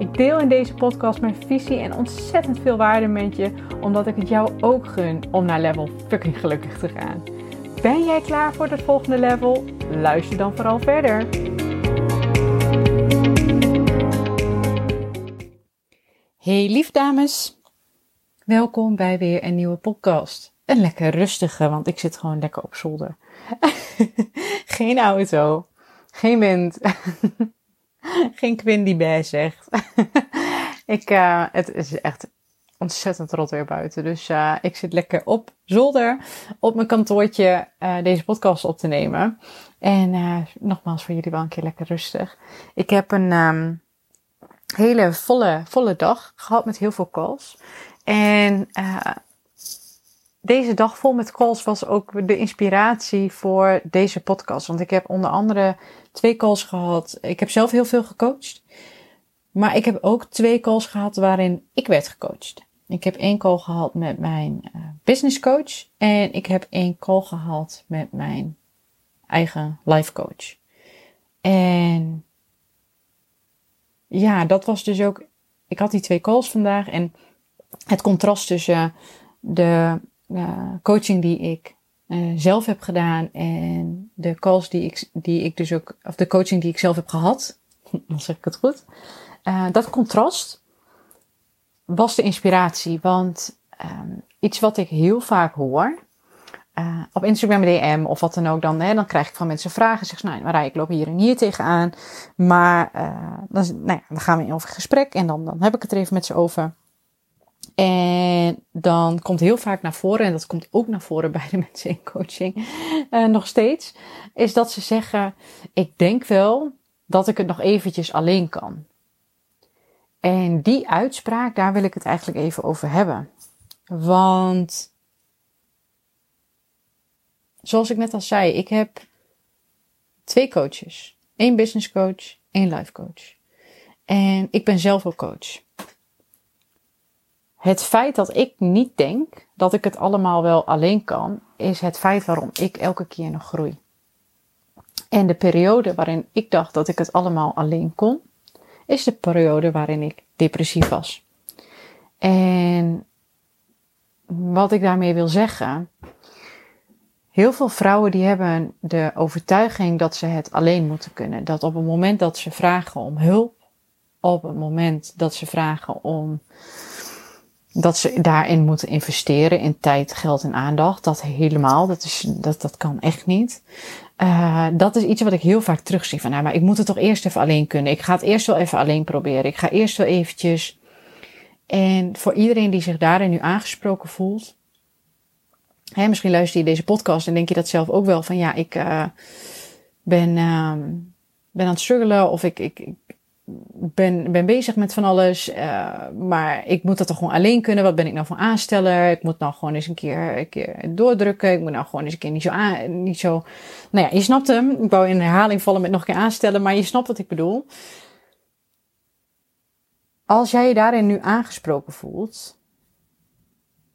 Ik deel in deze podcast mijn visie en ontzettend veel waarde met je, omdat ik het jou ook gun om naar level fucking gelukkig te gaan. Ben jij klaar voor het volgende level? Luister dan vooral verder. Hey lief dames, welkom bij weer een nieuwe podcast. Een lekker rustige, want ik zit gewoon lekker op zolder. geen auto, geen wind. Geen Quinn die bij zegt. ik, uh, het is echt ontzettend rot weer buiten. Dus uh, ik zit lekker op zolder, op mijn kantoortje, uh, deze podcast op te nemen. En nogmaals voor jullie wel een keer lekker rustig. Ik heb een um, hele volle, volle dag gehad met heel veel calls. En deze dag vol met calls was ook de inspiratie voor deze podcast. Want ik heb onder andere twee calls gehad. Ik heb zelf heel veel gecoacht. Maar ik heb ook twee calls gehad waarin ik werd gecoacht. Ik heb één call gehad met mijn uh, business coach. En ik heb één call gehad met mijn eigen life coach. En ja, dat was dus ook. Ik had die twee calls vandaag. En het contrast tussen de uh, coaching die ik uh, zelf heb gedaan en de calls die ik, die ik dus ook, of de coaching die ik zelf heb gehad, dan zeg ik het goed. Uh, dat contrast was de inspiratie, want um, iets wat ik heel vaak hoor, uh, op Instagram DM of wat dan ook, dan, hè, dan krijg ik van mensen vragen. Zeg nou, Marij, ik loop hier en hier tegenaan. Maar dan, nou ja, dan gaan we in over gesprek en dan, dan heb ik het er even met ze over. En dan komt heel vaak naar voren, en dat komt ook naar voren bij de mensen in coaching uh, nog steeds, is dat ze zeggen: Ik denk wel dat ik het nog eventjes alleen kan. En die uitspraak, daar wil ik het eigenlijk even over hebben. Want, zoals ik net al zei, ik heb twee coaches: één business coach, één life coach. En ik ben zelf ook coach het feit dat ik niet denk dat ik het allemaal wel alleen kan, is het feit waarom ik elke keer nog groei. En de periode waarin ik dacht dat ik het allemaal alleen kon, is de periode waarin ik depressief was. En wat ik daarmee wil zeggen, heel veel vrouwen die hebben de overtuiging dat ze het alleen moeten kunnen. Dat op het moment dat ze vragen om hulp, op het moment dat ze vragen om dat ze daarin moeten investeren in tijd, geld en aandacht. Dat helemaal, dat, is, dat, dat kan echt niet. Uh, dat is iets wat ik heel vaak terugzie. Van, nou, maar ik moet het toch eerst even alleen kunnen. Ik ga het eerst wel even alleen proberen. Ik ga eerst wel eventjes. En voor iedereen die zich daarin nu aangesproken voelt. Hè, misschien luister je deze podcast en denk je dat zelf ook wel. Van ja, ik uh, ben, uh, ben aan het struggelen. Of ik, ik, ik ben, ben bezig met van alles, uh, maar ik moet dat toch gewoon alleen kunnen. Wat ben ik nou voor aansteller? Ik moet nou gewoon eens een keer, een keer doordrukken. Ik moet nou gewoon eens een keer niet zo aan, niet zo. Nou ja, je snapt hem. Ik wou in herhaling vallen met nog een keer aanstellen, maar je snapt wat ik bedoel. Als jij je daarin nu aangesproken voelt,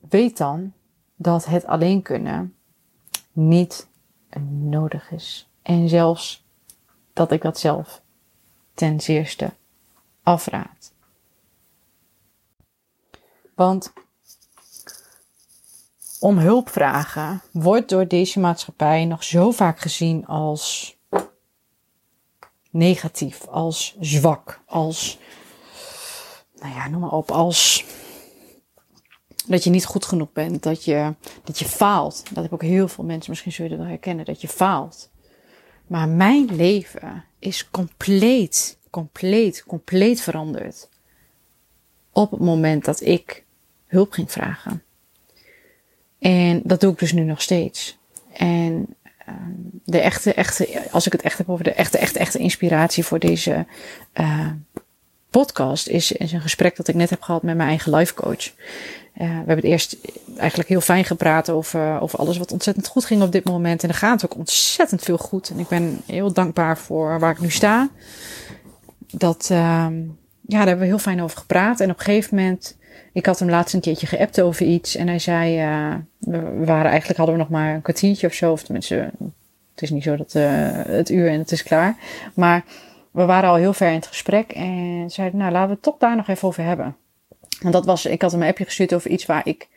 weet dan dat het alleen kunnen niet nodig is. En zelfs dat ik dat zelf ten zeerste afraad. Want om hulp vragen wordt door deze maatschappij nog zo vaak gezien als negatief, als zwak, als, nou ja, noem maar op, als dat je niet goed genoeg bent, dat je, dat je faalt. Dat heb ook heel veel mensen, misschien zullen wel herkennen, dat je faalt. Maar mijn leven is compleet, compleet, compleet veranderd. Op het moment dat ik hulp ging vragen. En dat doe ik dus nu nog steeds. En ehm, de echte, echte, als ik het echt heb over de echte, echte, echte inspiratie voor deze uh, podcast is, is een gesprek dat ik net heb gehad met mijn eigen life coach. Uh, we hebben het eerst eigenlijk heel fijn gepraat over, over alles wat ontzettend goed ging op dit moment. En er gaat ook ontzettend veel goed. En ik ben heel dankbaar voor waar ik nu sta. Dat, uh, ja, daar hebben we heel fijn over gepraat. En op een gegeven moment, ik had hem laatst een keertje geappt over iets. En hij zei, uh, we waren eigenlijk hadden we nog maar een kwartiertje of zo. Of tenminste, het is niet zo dat uh, het uur en het is klaar. Maar we waren al heel ver in het gesprek. En zei, nou, laten we het toch daar nog even over hebben. Want dat was, ik had hem een appje gestuurd over iets waar ik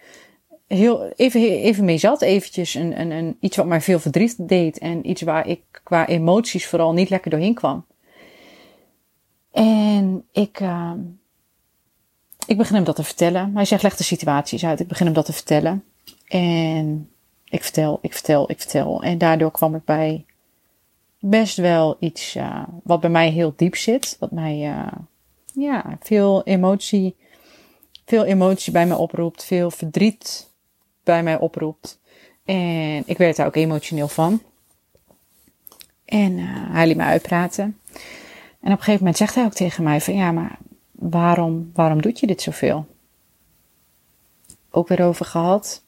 heel even, even mee zat. Eventjes een, een, een, iets wat mij veel verdriet deed. En iets waar ik qua emoties vooral niet lekker doorheen kwam. En ik, uh, ik begin hem dat te vertellen. Hij zegt, leg de situaties uit. Ik begin hem dat te vertellen. En ik vertel, ik vertel, ik vertel. En daardoor kwam ik bij best wel iets uh, wat bij mij heel diep zit. Wat mij uh, ja, veel emotie, veel emotie bij mij oproept. Veel verdriet bij mij oproept. En ik werd daar ook emotioneel van. En uh, hij liet me uitpraten. En op een gegeven moment zegt hij ook tegen mij van ja, maar waarom, waarom doet je dit zoveel? Ook weer over gehad.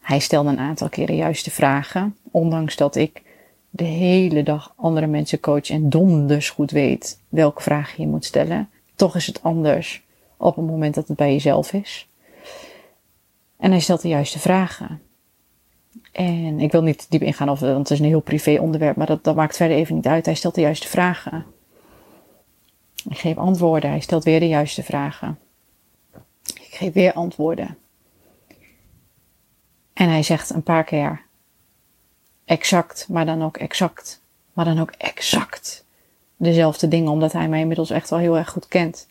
Hij stelde een aantal keren juiste vragen, ondanks dat ik de hele dag andere mensen coach en donders goed weet welke vraag je moet stellen. Toch is het anders op het moment dat het bij jezelf is. En hij stelt de juiste vragen. En ik wil niet diep ingaan, of, want het is een heel privé onderwerp, maar dat, dat maakt verder even niet uit. Hij stelt de juiste vragen. Ik geef antwoorden. Hij stelt weer de juiste vragen. Ik geef weer antwoorden. En hij zegt een paar keer exact, maar dan ook exact, maar dan ook exact dezelfde dingen, omdat hij mij inmiddels echt wel heel erg goed kent.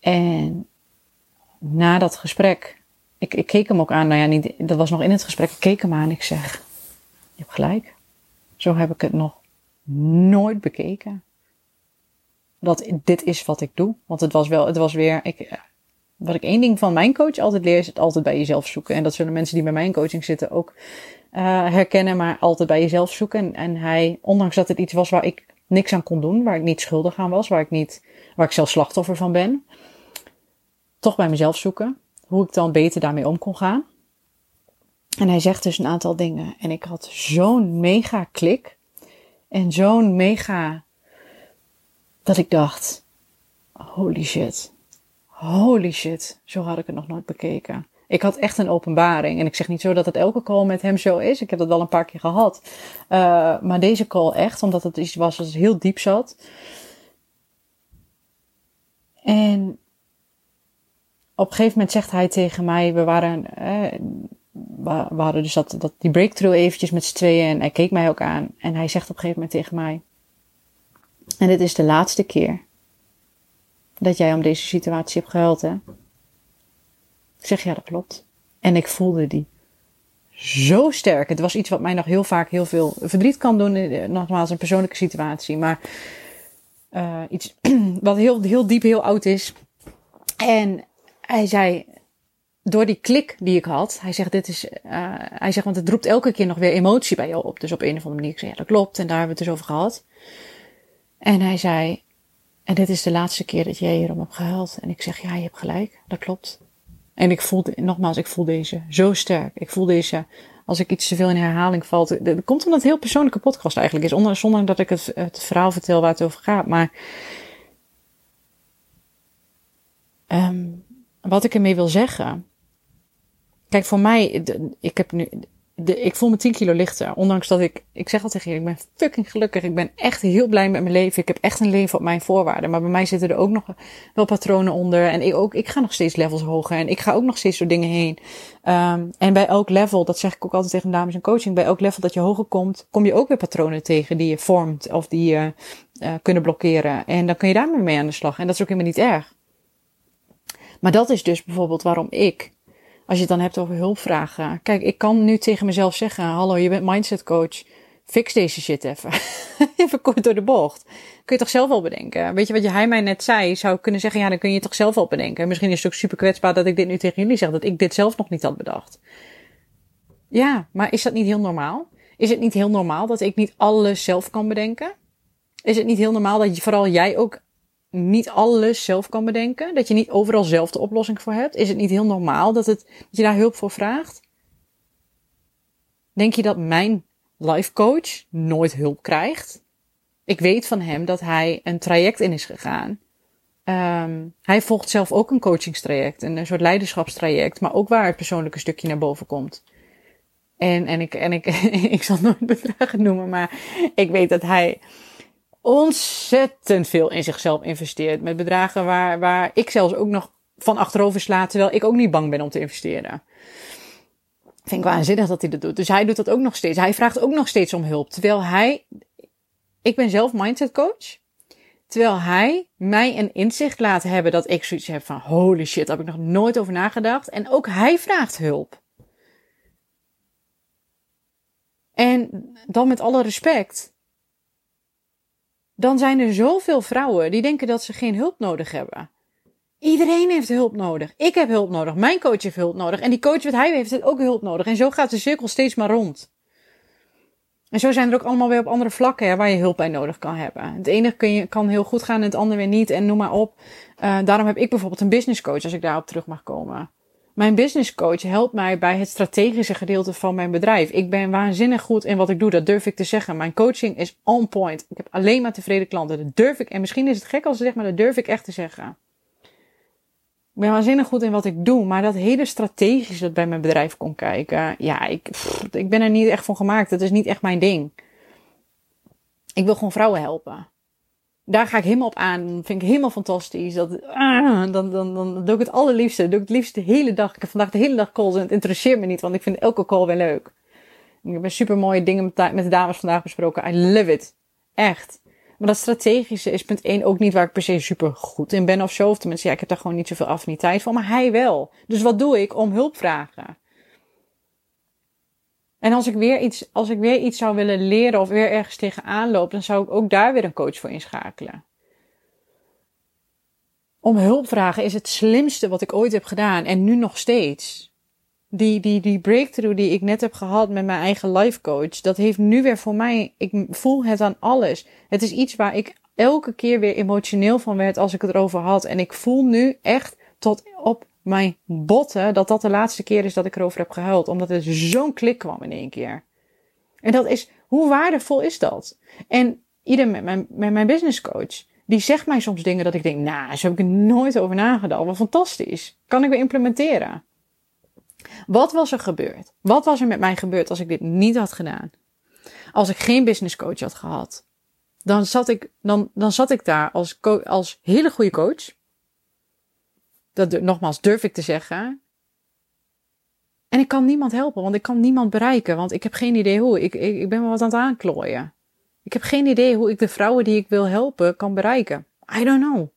En na dat gesprek, ik, ik keek hem ook aan, nou ja, niet, dat was nog in het gesprek, ik keek hem aan ik zeg, je hebt gelijk. Zo heb ik het nog nooit bekeken. Dat dit is wat ik doe. Want het was wel, het was weer, ik, wat ik één ding van mijn coach altijd leer, is het altijd bij jezelf zoeken. En dat zullen mensen die bij mijn coaching zitten ook uh, herkennen, maar altijd bij jezelf zoeken. En, en hij, ondanks dat het iets was waar ik niks aan kon doen, waar ik niet schuldig aan was, waar ik niet, waar ik zelf slachtoffer van ben, toch bij mezelf zoeken. Hoe ik dan beter daarmee om kon gaan. En hij zegt dus een aantal dingen. En ik had zo'n mega klik. En zo'n mega. Dat ik dacht: holy shit. Holy shit. Zo had ik het nog nooit bekeken. Ik had echt een openbaring. En ik zeg niet zo dat het elke call met hem zo is. Ik heb dat wel een paar keer gehad. Uh, maar deze call echt, omdat het iets was dat heel diep zat. En op een gegeven moment zegt hij tegen mij, we waren, eh, we hadden dus dat, dat, die breakthrough eventjes met z'n tweeën en hij keek mij ook aan. En hij zegt op een gegeven moment tegen mij, en dit is de laatste keer dat jij om deze situatie hebt gehuild, hè? Ik zeg, ja, dat klopt. En ik voelde die zo sterk. Het was iets wat mij nog heel vaak heel veel verdriet kan doen. Eh, nogmaals, een persoonlijke situatie. Maar uh, iets wat heel, heel diep, heel oud is. En hij zei, door die klik die ik had, hij zegt, dit is, uh, hij zegt, want het roept elke keer nog weer emotie bij jou op. Dus op een of andere manier, ik zei, ja, dat klopt. En daar hebben we het dus over gehad. En hij zei, en dit is de laatste keer dat jij hierom hebt gehuild. En ik zeg, ja, je hebt gelijk, dat klopt. En ik voel, nogmaals, ik voel deze zo sterk. Ik voel deze, als ik iets te veel in herhaling valt. Dat komt omdat het heel persoonlijke podcast eigenlijk is. Zonder dat ik het, het verhaal vertel waar het over gaat. Maar um, wat ik ermee wil zeggen. Kijk, voor mij, ik heb nu, de, ik voel me 10 kilo lichter. Ondanks dat ik, ik zeg al tegen je, ik ben fucking gelukkig. Ik ben echt heel blij met mijn leven. Ik heb echt een leven op mijn voorwaarden. Maar bij mij zitten er ook nog wel patronen onder. En ik, ook, ik ga nog steeds levels hoger. En ik ga ook nog steeds door dingen heen. Um, en bij elk level, dat zeg ik ook altijd tegen dames in coaching. Bij elk level dat je hoger komt, kom je ook weer patronen tegen die je vormt. Of die je uh, kunnen blokkeren. En dan kun je daarmee mee aan de slag. En dat is ook helemaal niet erg. Maar dat is dus bijvoorbeeld waarom ik als je het dan hebt over hulpvragen. Kijk, ik kan nu tegen mezelf zeggen: Hallo, je bent mindset coach. Fix deze shit even. even kort door de bocht. Kun je toch zelf wel bedenken? Weet je wat hij mij net zei? Zou ik kunnen zeggen: Ja, dan kun je toch zelf wel bedenken. Misschien is het ook super kwetsbaar dat ik dit nu tegen jullie zeg. Dat ik dit zelf nog niet had bedacht. Ja, maar is dat niet heel normaal? Is het niet heel normaal dat ik niet alles zelf kan bedenken? Is het niet heel normaal dat je, vooral jij ook niet alles zelf kan bedenken? Dat je niet overal zelf de oplossing voor hebt? Is het niet heel normaal dat, het, dat je daar hulp voor vraagt? Denk je dat mijn life coach nooit hulp krijgt? Ik weet van hem dat hij een traject in is gegaan. Um, hij volgt zelf ook een coachingstraject, een, een soort leiderschapstraject, maar ook waar het persoonlijke stukje naar boven komt. En, en ik, en ik, ik zal nooit bedragen noemen, maar ik weet dat hij ontzettend veel in zichzelf investeert. Met bedragen waar, waar ik zelfs ook nog van achterover sla, terwijl ik ook niet bang ben om te investeren. Vind ik waanzinnig dat hij dat doet. Dus hij doet dat ook nog steeds. Hij vraagt ook nog steeds om hulp. Terwijl hij, ik ben zelf mindset coach. Terwijl hij mij een inzicht laat hebben dat ik zoiets heb van holy shit, daar heb ik nog nooit over nagedacht. En ook hij vraagt hulp. En dan met alle respect. Dan zijn er zoveel vrouwen die denken dat ze geen hulp nodig hebben. Iedereen heeft hulp nodig. Ik heb hulp nodig. Mijn coach heeft hulp nodig. En die coach wat hij heeft, ook hulp nodig. En zo gaat de cirkel steeds maar rond. En zo zijn er ook allemaal weer op andere vlakken waar je hulp bij nodig kan hebben. Het ene kun je, kan heel goed gaan en het andere weer niet. En noem maar op. Uh, daarom heb ik bijvoorbeeld een business coach als ik daarop terug mag komen. Mijn business coach helpt mij bij het strategische gedeelte van mijn bedrijf. Ik ben waanzinnig goed in wat ik doe, dat durf ik te zeggen. Mijn coaching is on point. Ik heb alleen maar tevreden klanten. Dat durf ik. En misschien is het gek als ze zeg, maar dat durf ik echt te zeggen. Ik ben waanzinnig goed in wat ik doe, maar dat hele strategische dat bij mijn bedrijf komt kijken, ja, ik, ik ben er niet echt van gemaakt. Dat is niet echt mijn ding. Ik wil gewoon vrouwen helpen. Daar ga ik helemaal op aan. Vind ik helemaal fantastisch. Dat, ah, dan, dan, dan doe ik het allerliefste. doe ik het liefst de hele dag. Ik heb vandaag de hele dag calls en het interesseert me niet, want ik vind elke call wel leuk. Ik heb super mooie dingen met de dames vandaag besproken. I love it. Echt. Maar dat strategische is punt 1 ook niet waar ik per se super goed in ben of zo. Of tenminste, ja, ik heb daar gewoon niet zoveel affiniteit van. Maar hij wel. Dus wat doe ik? Om hulp vragen. En als ik weer iets, als ik weer iets zou willen leren of weer ergens tegenaan loop, dan zou ik ook daar weer een coach voor inschakelen. Om hulp vragen is het slimste wat ik ooit heb gedaan en nu nog steeds die, die, die breakthrough die ik net heb gehad met mijn eigen life coach, dat heeft nu weer voor mij, ik voel het aan alles. Het is iets waar ik elke keer weer emotioneel van werd als ik het erover had. En ik voel nu echt tot mijn botten dat dat de laatste keer is dat ik erover heb gehuild. Omdat er zo'n klik kwam in één keer. En dat is, hoe waardevol is dat? En ieder met mijn, met mijn business coach, die zegt mij soms dingen dat ik denk, nou, zo heb ik er nooit over nagedacht. Wat fantastisch. Kan ik weer implementeren. Wat was er gebeurd? Wat was er met mij gebeurd als ik dit niet had gedaan? Als ik geen business coach had gehad, dan zat ik, dan, dan zat ik daar als, als hele goede coach. Dat nogmaals durf ik te zeggen. En ik kan niemand helpen, want ik kan niemand bereiken, want ik heb geen idee hoe. Ik, ik, ik ben wel wat aan het aanklooien. Ik heb geen idee hoe ik de vrouwen die ik wil helpen kan bereiken. I don't know.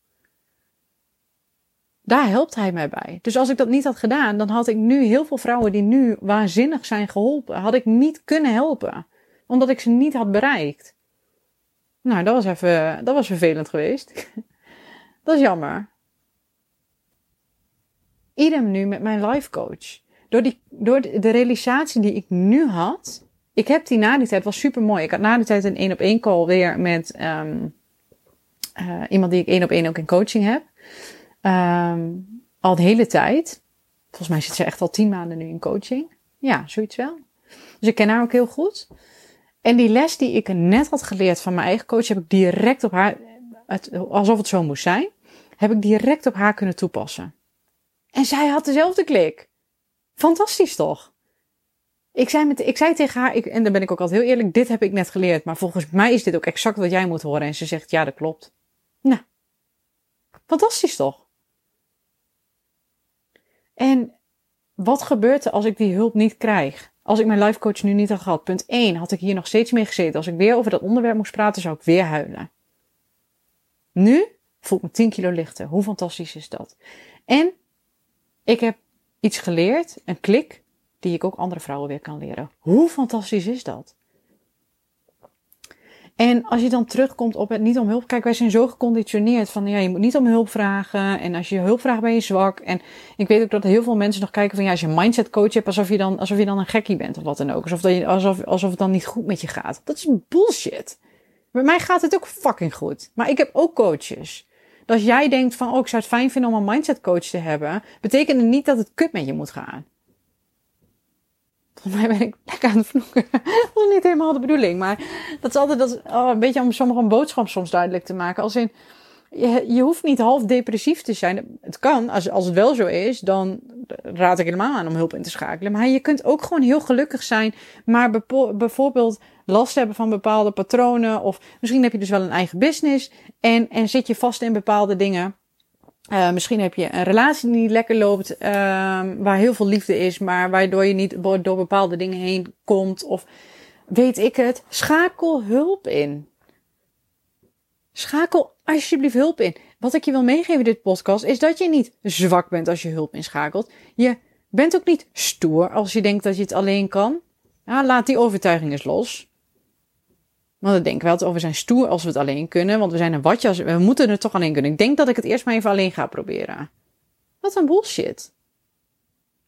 Daar helpt hij mij bij. Dus als ik dat niet had gedaan, dan had ik nu heel veel vrouwen die nu waanzinnig zijn geholpen, had ik niet kunnen helpen. Omdat ik ze niet had bereikt. Nou, dat was even, dat was vervelend geweest. dat is jammer. Idem nu met mijn life coach. Door, die, door de realisatie die ik nu had. Ik heb die na die tijd, was super mooi. Ik had na die tijd een één op één call weer met um, uh, iemand die ik één op één ook in coaching heb. Um, al de hele tijd. Volgens mij zit ze echt al tien maanden nu in coaching. Ja, zoiets wel. Dus ik ken haar ook heel goed. En die les die ik net had geleerd van mijn eigen coach, heb ik direct op haar, alsof het zo moest zijn, heb ik direct op haar kunnen toepassen. En zij had dezelfde klik. Fantastisch toch? Ik zei, met, ik zei tegen haar, ik, en dan ben ik ook altijd heel eerlijk, dit heb ik net geleerd, maar volgens mij is dit ook exact wat jij moet horen. En ze zegt, ja, dat klopt. Nou, fantastisch toch? En wat gebeurt er als ik die hulp niet krijg? Als ik mijn life coach nu niet had gehad. Punt 1. Had ik hier nog steeds mee gezeten. Als ik weer over dat onderwerp moest praten, zou ik weer huilen. Nu voel ik me 10 kilo lichter. Hoe fantastisch is dat? En ik heb iets geleerd, een klik, die ik ook andere vrouwen weer kan leren. Hoe fantastisch is dat? En als je dan terugkomt op het niet om hulp. Kijk, wij zijn zo geconditioneerd van ja, je moet niet om hulp vragen. En als je hulp vraagt ben je zwak. En ik weet ook dat heel veel mensen nog kijken van ja, als je een mindset coach hebt, alsof je dan, alsof je dan een gekkie bent of wat dan ook. Alsof, dat je, alsof, alsof het dan niet goed met je gaat. Dat is bullshit. Bij mij gaat het ook fucking goed. Maar ik heb ook coaches. Als jij denkt van, oh, ik zou het fijn vinden om een mindset coach te hebben, betekent niet dat het kut met je moet gaan. Volgens mij ben ik lekker aan het vloeken. dat is niet helemaal de bedoeling. Maar dat is altijd dat, oh, een beetje om sommige boodschap soms duidelijk te maken. Als in, je, je hoeft niet half depressief te zijn. Het kan, als, als het wel zo is, dan raad ik helemaal aan om hulp in te schakelen. Maar je kunt ook gewoon heel gelukkig zijn, maar bijvoorbeeld last hebben van bepaalde patronen. Of misschien heb je dus wel een eigen business en, en zit je vast in bepaalde dingen. Uh, misschien heb je een relatie die niet lekker loopt, uh, waar heel veel liefde is, maar waardoor je niet door bepaalde dingen heen komt. Of weet ik het, schakel hulp in. Schakel alsjeblieft hulp in. Wat ik je wil meegeven in dit podcast is dat je niet zwak bent als je hulp inschakelt. Je bent ook niet stoer als je denkt dat je het alleen kan. Ja, laat die overtuiging eens los. Want dan denken we altijd, we zijn stoer als we het alleen kunnen. Want we zijn een watje, we moeten het toch alleen kunnen. Ik denk dat ik het eerst maar even alleen ga proberen. Wat een bullshit.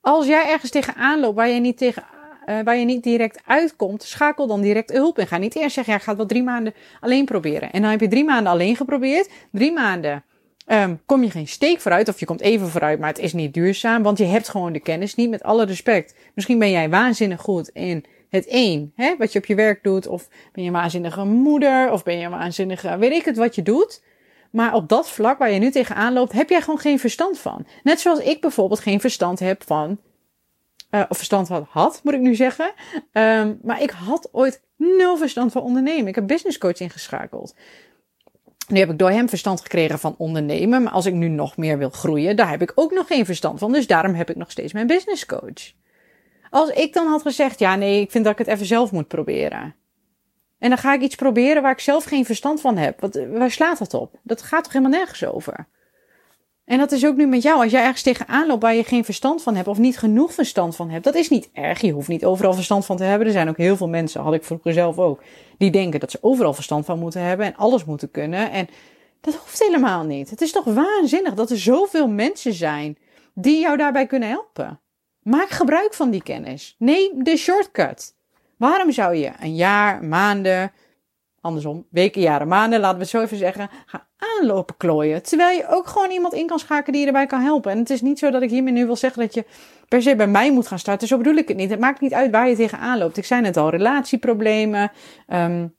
Als jij ergens tegenaan loopt waar je niet, tegen, uh, waar je niet direct uitkomt, schakel dan direct hulp in. Ga niet eerst zeggen, ja, ik ga het wel drie maanden alleen proberen. En dan heb je drie maanden alleen geprobeerd. Drie maanden um, kom je geen steek vooruit. Of je komt even vooruit, maar het is niet duurzaam. Want je hebt gewoon de kennis niet, met alle respect. Misschien ben jij waanzinnig goed in het één, hè, wat je op je werk doet, of ben je een waanzinnige moeder, of ben je een waanzinnige, weet ik het, wat je doet. Maar op dat vlak waar je nu tegenaan loopt, heb jij gewoon geen verstand van. Net zoals ik bijvoorbeeld geen verstand heb van, uh, of verstand had, moet ik nu zeggen. Um, maar ik had ooit nul verstand van ondernemen. Ik heb business coach ingeschakeld. Nu heb ik door hem verstand gekregen van ondernemen, maar als ik nu nog meer wil groeien, daar heb ik ook nog geen verstand van. Dus daarom heb ik nog steeds mijn business coach. Als ik dan had gezegd, ja nee, ik vind dat ik het even zelf moet proberen. En dan ga ik iets proberen waar ik zelf geen verstand van heb. Wat, waar slaat dat op? Dat gaat toch helemaal nergens over? En dat is ook nu met jou. Als jij ergens tegenaan loopt waar je geen verstand van hebt of niet genoeg verstand van hebt, dat is niet erg. Je hoeft niet overal verstand van te hebben. Er zijn ook heel veel mensen, had ik vroeger zelf ook, die denken dat ze overal verstand van moeten hebben en alles moeten kunnen. En dat hoeft helemaal niet. Het is toch waanzinnig dat er zoveel mensen zijn die jou daarbij kunnen helpen. Maak gebruik van die kennis. Neem de shortcut. Waarom zou je een jaar, maanden, andersom, weken, jaren, maanden, laten we het zo even zeggen, gaan aanlopen klooien. Terwijl je ook gewoon iemand in kan schakelen die je erbij kan helpen. En het is niet zo dat ik hiermee nu wil zeggen dat je per se bij mij moet gaan starten. Zo bedoel ik het niet. Het maakt niet uit waar je tegenaan loopt. Ik zei net al, relatieproblemen, um,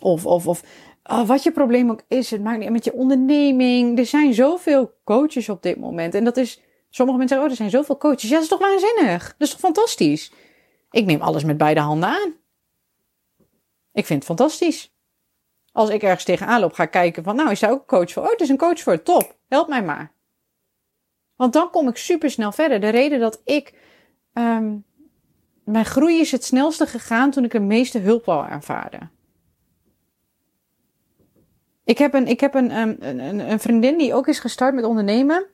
of, of, of oh, wat je probleem ook is. Het maakt niet met je onderneming. Er zijn zoveel coaches op dit moment. En dat is Sommige mensen zeggen, oh, er zijn zoveel coaches. Ja, dat is toch waanzinnig? Dat is toch fantastisch? Ik neem alles met beide handen aan. Ik vind het fantastisch. Als ik ergens tegenaan loop, ga kijken van, nou, is daar ook een coach voor? Oh, het is een coach voor, top. Help mij maar. Want dan kom ik super snel verder. De reden dat ik, um, mijn groei is het snelste gegaan toen ik de meeste hulp wou ervaren. Ik heb een, ik heb een, um, een, een vriendin die ook is gestart met ondernemen.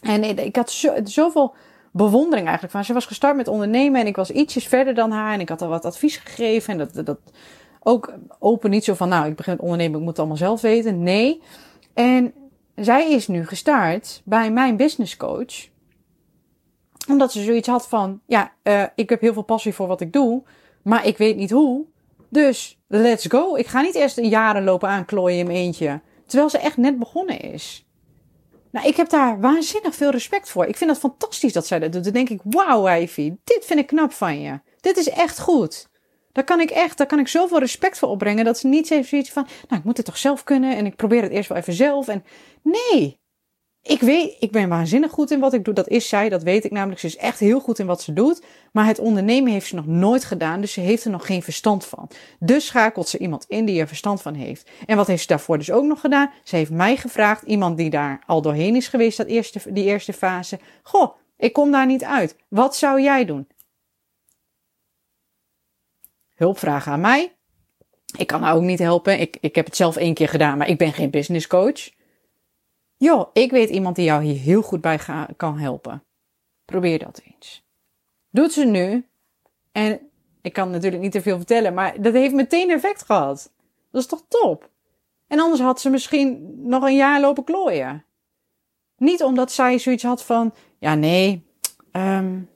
En ik had zo, zoveel bewondering eigenlijk van. Ze was gestart met ondernemen en ik was ietsjes verder dan haar en ik had al wat advies gegeven. En dat, dat ook open niet zo van, nou, ik begin met ondernemen, ik moet het allemaal zelf weten. Nee. En zij is nu gestart bij mijn business coach. Omdat ze zoiets had van, ja, uh, ik heb heel veel passie voor wat ik doe, maar ik weet niet hoe. Dus let's go. Ik ga niet eerst jaren lopen aanklooien in mijn eentje. Terwijl ze echt net begonnen is. Nou, ik heb daar waanzinnig veel respect voor. Ik vind het fantastisch dat zij dat doet. Dan denk ik, wauw, Ivy, dit vind ik knap van je. Dit is echt goed. Daar kan ik echt, daar kan ik zoveel respect voor opbrengen. Dat ze niet zoiets van, nou, ik moet het toch zelf kunnen. En ik probeer het eerst wel even zelf. En nee, ik weet, ik ben waanzinnig goed in wat ik doe. Dat is zij, dat weet ik namelijk. Ze is echt heel goed in wat ze doet. Maar het ondernemen heeft ze nog nooit gedaan. Dus ze heeft er nog geen verstand van. Dus schakelt ze iemand in die er verstand van heeft. En wat heeft ze daarvoor dus ook nog gedaan? Ze heeft mij gevraagd, iemand die daar al doorheen is geweest, dat eerste, die eerste fase. Goh, ik kom daar niet uit. Wat zou jij doen? Hulp vragen aan mij. Ik kan haar ook niet helpen. Ik, ik heb het zelf één keer gedaan, maar ik ben geen business coach joh, ik weet iemand die jou hier heel goed bij kan helpen. Probeer dat eens. Doet ze nu. En ik kan natuurlijk niet te veel vertellen, maar dat heeft meteen effect gehad. Dat is toch top? En anders had ze misschien nog een jaar lopen klooien. Niet omdat zij zoiets had van, ja nee, um,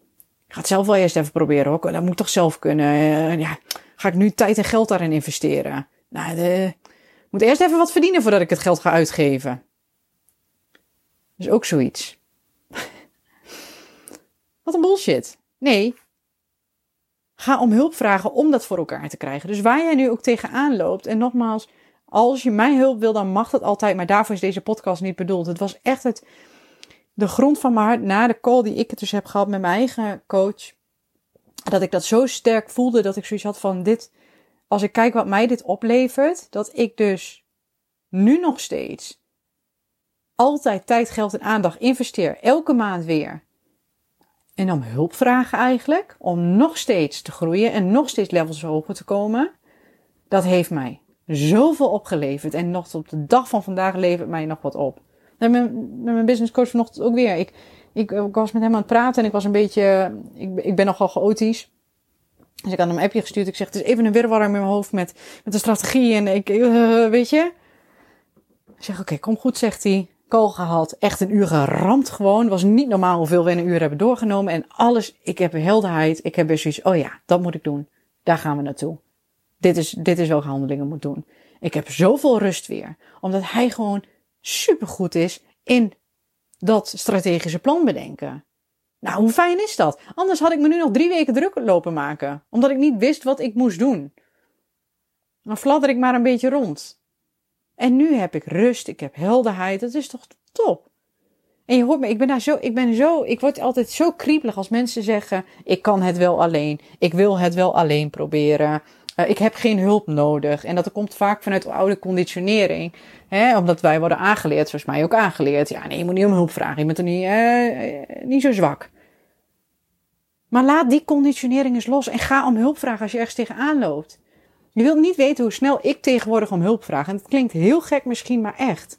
ik ga het zelf wel eerst even proberen hoor. Dat moet toch zelf kunnen. Uh, ja, ga ik nu tijd en geld daarin investeren? Nou, de, ik moet eerst even wat verdienen voordat ik het geld ga uitgeven. Dus ook zoiets. wat een bullshit. Nee. Ga om hulp vragen om dat voor elkaar te krijgen. Dus waar jij nu ook tegenaan loopt. En nogmaals, als je mijn hulp wil, dan mag dat altijd. Maar daarvoor is deze podcast niet bedoeld. Het was echt het, de grond van mijn hart na de call die ik dus heb gehad met mijn eigen coach. Dat ik dat zo sterk voelde dat ik zoiets had van dit. Als ik kijk wat mij dit oplevert, dat ik dus nu nog steeds altijd tijd, geld en aandacht investeer, elke maand weer. En om hulp vragen eigenlijk, om nog steeds te groeien en nog steeds levels hoger te komen. Dat heeft mij zoveel opgeleverd. En nog tot de dag van vandaag levert mij nog wat op. Met mijn, mijn business coach vanochtend ook weer. Ik, ik, was met hem aan het praten en ik was een beetje, ik, ik ben nogal chaotisch. Dus ik had hem een appje gestuurd. Ik zeg, het is even een wirwar in mijn hoofd met, met de strategie. En ik, weet je. Ik zeg, oké, kom goed, zegt hij. Kool gehad. Echt een uur geramd gewoon. was niet normaal hoeveel we in een uur hebben doorgenomen. En alles, ik heb helderheid. Ik heb weer zoiets, oh ja, dat moet ik doen. Daar gaan we naartoe. Dit is, dit is welke handelingen moet doen. Ik heb zoveel rust weer. Omdat hij gewoon supergoed is in dat strategische plan bedenken. Nou, hoe fijn is dat? Anders had ik me nu nog drie weken druk lopen maken. Omdat ik niet wist wat ik moest doen. Dan fladder ik maar een beetje rond. En nu heb ik rust, ik heb helderheid. Dat is toch top? En je hoort me, ik ben daar zo, ik ben zo, ik word altijd zo kriebelig als mensen zeggen: ik kan het wel alleen, ik wil het wel alleen proberen. Uh, ik heb geen hulp nodig. En dat komt vaak vanuit oude conditionering. Hè, omdat wij worden aangeleerd, zoals mij ook aangeleerd. Ja, nee, je moet niet om hulp vragen. Je bent er niet, uh, niet zo zwak. Maar laat die conditionering eens los en ga om hulp vragen als je ergens tegenaan loopt. Je wilt niet weten hoe snel ik tegenwoordig om hulp vraag. En het klinkt heel gek misschien, maar echt.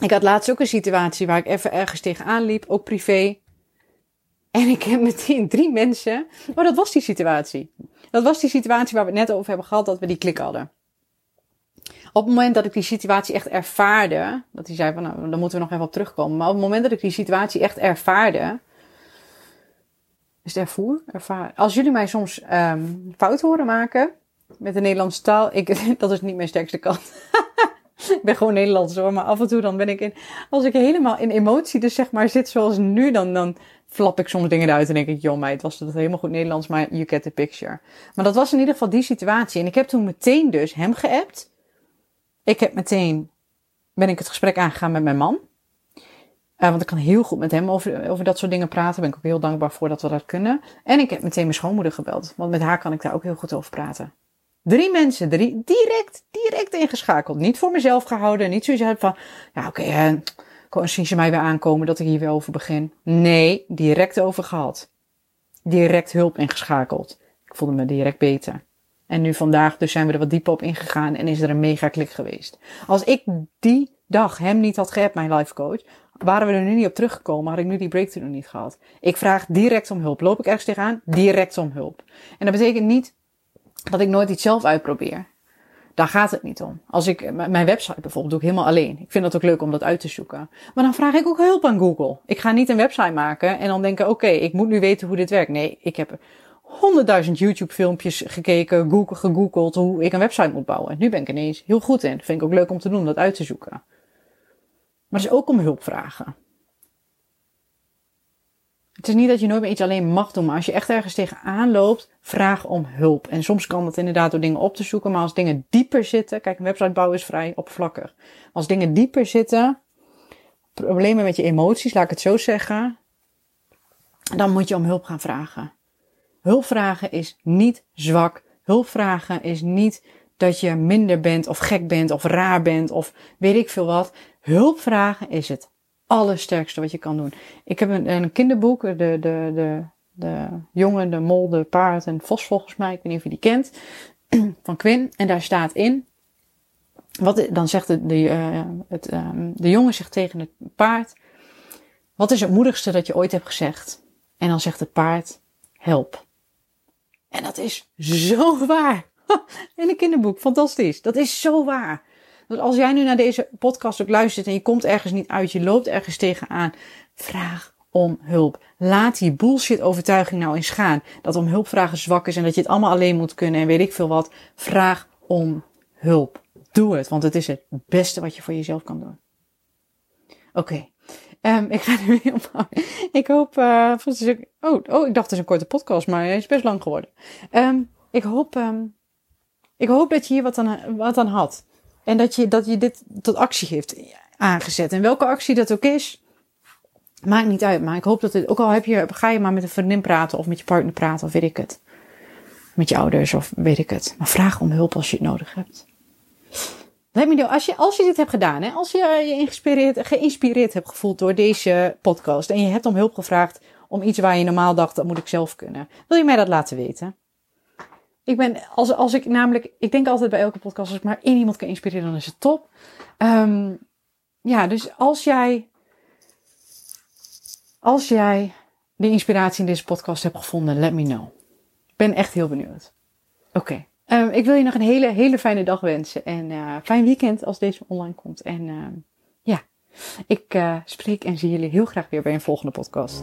Ik had laatst ook een situatie waar ik even ergens tegenaan liep, ook privé. En ik heb meteen drie mensen. Oh, dat was die situatie. Dat was die situatie waar we het net over hebben gehad, dat we die klik hadden. Op het moment dat ik die situatie echt ervaarde, dat hij zei van nou, dan moeten we nog even op terugkomen. Maar op het moment dat ik die situatie echt ervaarde, is het ervoer? Ervaar. Als jullie mij soms um, fout horen maken met de Nederlandse taal, ik, dat is niet mijn sterkste kant. ik ben gewoon Nederlands hoor, maar af en toe dan ben ik in, als ik helemaal in emotie dus zeg maar zit zoals nu, dan, dan flap ik soms dingen uit en denk ik, joh meid, was dat helemaal goed Nederlands, maar you get the picture. Maar dat was in ieder geval die situatie. En ik heb toen meteen dus hem geappt. Ik heb meteen, ben ik het gesprek aangegaan met mijn man. Uh, want ik kan heel goed met hem over, over dat soort dingen praten. Ben ik ook heel dankbaar voor dat we dat kunnen. En ik heb meteen mijn schoonmoeder gebeld. Want met haar kan ik daar ook heel goed over praten. Drie mensen, drie, direct, direct ingeschakeld. Niet voor mezelf gehouden. Niet zoiets van, ja oké, okay, uh, zien ze mij weer aankomen dat ik hier weer over begin. Nee, direct over gehad. Direct hulp ingeschakeld. Ik voelde me direct beter. En nu vandaag dus zijn we er wat dieper op ingegaan en is er een mega klik geweest. Als ik die dag hem niet had gehad, mijn life coach, waren we er nu niet op teruggekomen, had ik nu die breakthrough niet gehad. Ik vraag direct om hulp. Loop ik ergens tegenaan? Direct om hulp. En dat betekent niet dat ik nooit iets zelf uitprobeer. Daar gaat het niet om. Als ik mijn website bijvoorbeeld doe ik helemaal alleen. Ik vind het ook leuk om dat uit te zoeken. Maar dan vraag ik ook hulp aan Google. Ik ga niet een website maken en dan denken: oké, ik moet nu weten hoe dit werkt. Nee, ik heb honderdduizend YouTube filmpjes gekeken, gegoogeld hoe ik een website moet bouwen. Nu ben ik ineens heel goed in. Dat vind ik ook leuk om te doen, dat uit te zoeken. Maar het is ook om hulp vragen. Het is niet dat je nooit meer iets alleen mag doen, maar als je echt ergens tegenaan loopt, vraag om hulp. En soms kan dat inderdaad door dingen op te zoeken, maar als dingen dieper zitten, kijk, een website bouwen is vrij oppervlakkig. Als dingen dieper zitten, problemen met je emoties, laat ik het zo zeggen, dan moet je om hulp gaan vragen. Hulp vragen is niet zwak. Hulp vragen is niet dat je minder bent of gek bent of raar bent of weet ik veel wat. Hulp vragen is het allersterkste wat je kan doen. Ik heb een, een kinderboek, de, de, de, de jongen, de mol, de paard en vos volgens mij. Ik weet niet of je die kent. Van Quinn. En daar staat in. Wat, dan zegt de, de, uh, het, um, de jongen zegt tegen het paard. Wat is het moedigste dat je ooit hebt gezegd? En dan zegt het paard. Help. En dat is zo waar. In een kinderboek. Fantastisch. Dat is zo waar. Dus als jij nu naar deze podcast ook luistert en je komt ergens niet uit, je loopt ergens tegenaan, vraag om hulp. Laat die bullshit overtuiging nou eens gaan. Dat om hulp vragen zwak is en dat je het allemaal alleen moet kunnen en weet ik veel wat. Vraag om hulp. Doe het, want het is het beste wat je voor jezelf kan doen. Oké, ehm, ik ga nu weer ophouden. Ik hoop, uh, oh, oh, ik dacht het is een korte podcast, maar hij is best lang geworden. Um, ik hoop, um, ik hoop dat je hier wat aan, wat aan had. En dat je, dat je dit tot actie heeft aangezet. En welke actie dat ook is, maakt niet uit. Maar ik hoop dat het, ook al heb je, ga je maar met een vriendin praten of met je partner praten of weet ik het. Met je ouders of weet ik het. Maar vraag om hulp als je het nodig hebt. Let me know, als je, als je dit hebt gedaan, hè, als je je geïnspireerd, geïnspireerd hebt gevoeld door deze podcast en je hebt om hulp gevraagd om iets waar je normaal dacht, dat moet ik zelf kunnen. Wil je mij dat laten weten? Ik ben, als, als ik namelijk, ik denk altijd bij elke podcast, als ik maar één iemand kan inspireren, dan is het top. Um, ja, dus als jij, als jij de inspiratie in deze podcast hebt gevonden, let me know. Ik ben echt heel benieuwd. Oké. Um, ik wil je nog een hele, hele fijne dag wensen. En uh, fijn weekend als deze online komt. En uh, ja, ik uh, spreek en zie jullie heel graag weer bij een volgende podcast.